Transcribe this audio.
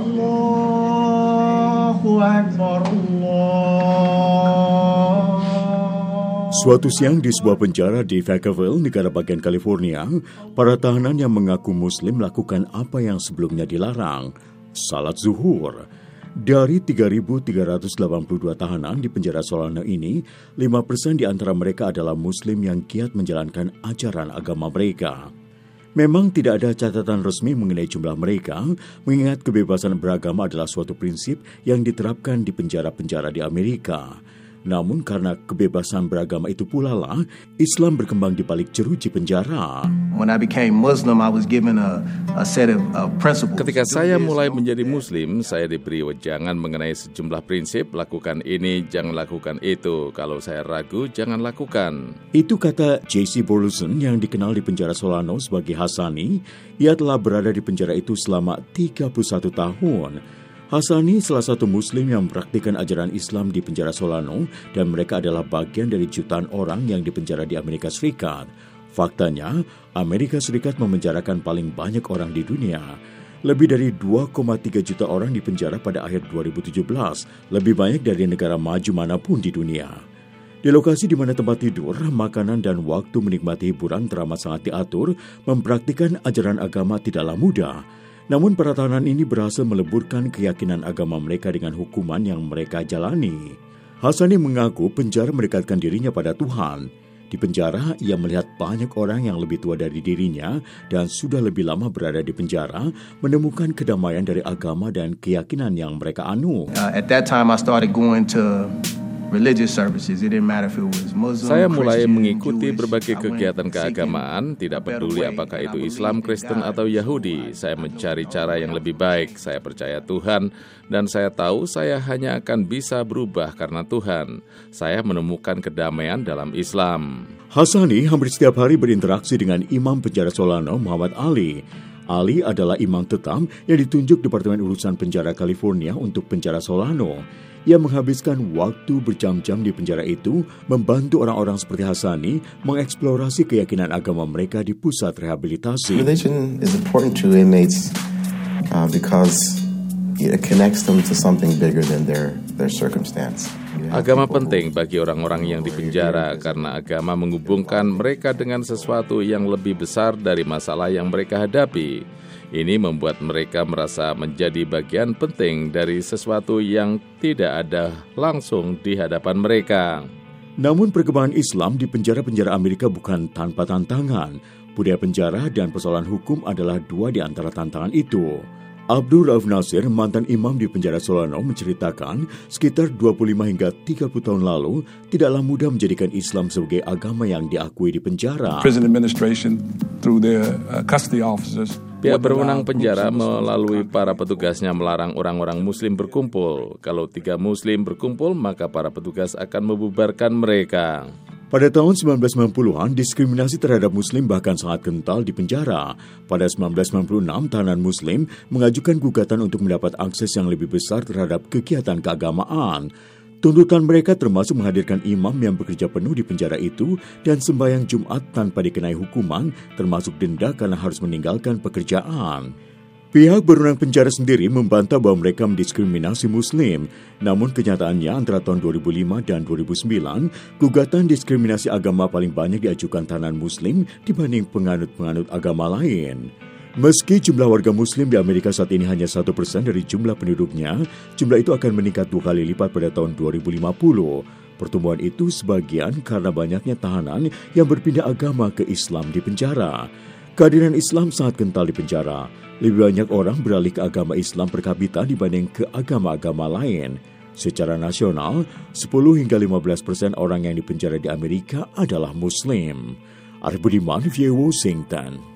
Allahu Akbar Suatu siang di sebuah penjara di Vacaville, negara bagian California, para tahanan yang mengaku muslim melakukan apa yang sebelumnya dilarang, salat zuhur. Dari 3.382 tahanan di penjara Solano ini, 5% di antara mereka adalah muslim yang giat menjalankan ajaran agama mereka. Memang tidak ada catatan resmi mengenai jumlah mereka, mengingat kebebasan beragama adalah suatu prinsip yang diterapkan di penjara-penjara di Amerika. Namun karena kebebasan beragama itu pula lah, Islam berkembang di balik jeruji penjara. Ketika saya mulai menjadi Muslim, saya diberi wejangan mengenai sejumlah prinsip, lakukan ini, jangan lakukan itu. Kalau saya ragu, jangan lakukan. Itu kata J.C. Burleson yang dikenal di penjara Solano sebagai Hasani. Ia telah berada di penjara itu selama 31 tahun. Hasani salah satu muslim yang mempraktikkan ajaran Islam di penjara Solano dan mereka adalah bagian dari jutaan orang yang dipenjara di Amerika Serikat. Faktanya, Amerika Serikat memenjarakan paling banyak orang di dunia. Lebih dari 2,3 juta orang dipenjara pada akhir 2017, lebih banyak dari negara maju mana pun di dunia. Di lokasi di mana tempat tidur, makanan, dan waktu menikmati hiburan teramat sangat diatur, mempraktikkan ajaran agama tidaklah mudah. Namun para tahanan ini berhasil meleburkan keyakinan agama mereka dengan hukuman yang mereka jalani. Hasani mengaku penjara mendekatkan dirinya pada Tuhan. Di penjara, ia melihat banyak orang yang lebih tua dari dirinya dan sudah lebih lama berada di penjara, menemukan kedamaian dari agama dan keyakinan yang mereka anu. Uh, at that time I started going to saya mulai mengikuti berbagai kegiatan keagamaan, tidak peduli apakah itu Islam, Kristen, atau Yahudi. Saya mencari cara yang lebih baik. Saya percaya Tuhan, dan saya tahu saya hanya akan bisa berubah karena Tuhan. Saya menemukan kedamaian dalam Islam. Hasani hampir setiap hari berinteraksi dengan Imam Penjara Solano Muhammad Ali. Ali adalah imam tetap yang ditunjuk Departemen Urusan Penjara California untuk Penjara Solano. Ia menghabiskan waktu berjam-jam di penjara itu membantu orang-orang seperti Hasani mengeksplorasi keyakinan agama mereka di pusat rehabilitasi. Religion is important to inmates uh, because it connects them to something bigger than their their circumstance. Agama penting bagi orang-orang yang dipenjara karena agama menghubungkan mereka dengan sesuatu yang lebih besar dari masalah yang mereka hadapi. Ini membuat mereka merasa menjadi bagian penting dari sesuatu yang tidak ada langsung di hadapan mereka. Namun perkembangan Islam di penjara-penjara Amerika bukan tanpa tantangan. Budaya penjara dan persoalan hukum adalah dua di antara tantangan itu. Abdul Rauf Nasir, mantan imam di penjara Solano, menceritakan sekitar 25 hingga 30 tahun lalu tidaklah mudah menjadikan Islam sebagai agama yang diakui di penjara. Prison administration through their uh, custody officers Pihak berwenang penjara melalui para petugasnya melarang orang-orang muslim berkumpul. Kalau tiga muslim berkumpul, maka para petugas akan membubarkan mereka. Pada tahun 1990-an, diskriminasi terhadap Muslim bahkan sangat kental di penjara. Pada 1996, tahanan Muslim mengajukan gugatan untuk mendapat akses yang lebih besar terhadap kegiatan keagamaan. Tuntutan mereka termasuk menghadirkan imam yang bekerja penuh di penjara itu dan sembahyang Jumat tanpa dikenai hukuman, termasuk denda karena harus meninggalkan pekerjaan. Pihak berwenang penjara sendiri membantah bahwa mereka mendiskriminasi Muslim. Namun kenyataannya antara tahun 2005 dan 2009, gugatan diskriminasi agama paling banyak diajukan tahanan Muslim dibanding penganut-penganut agama lain. Meski jumlah warga Muslim di Amerika saat ini hanya satu persen dari jumlah penduduknya, jumlah itu akan meningkat dua kali lipat pada tahun 2050. Pertumbuhan itu sebagian karena banyaknya tahanan yang berpindah agama ke Islam di penjara. Kehadiran Islam sangat kental di penjara. Lebih banyak orang beralih ke agama Islam per kapita dibanding ke agama-agama lain. Secara nasional, 10 hingga 15 persen orang yang dipenjara di Amerika adalah Muslim. Arif Budiman, Washington.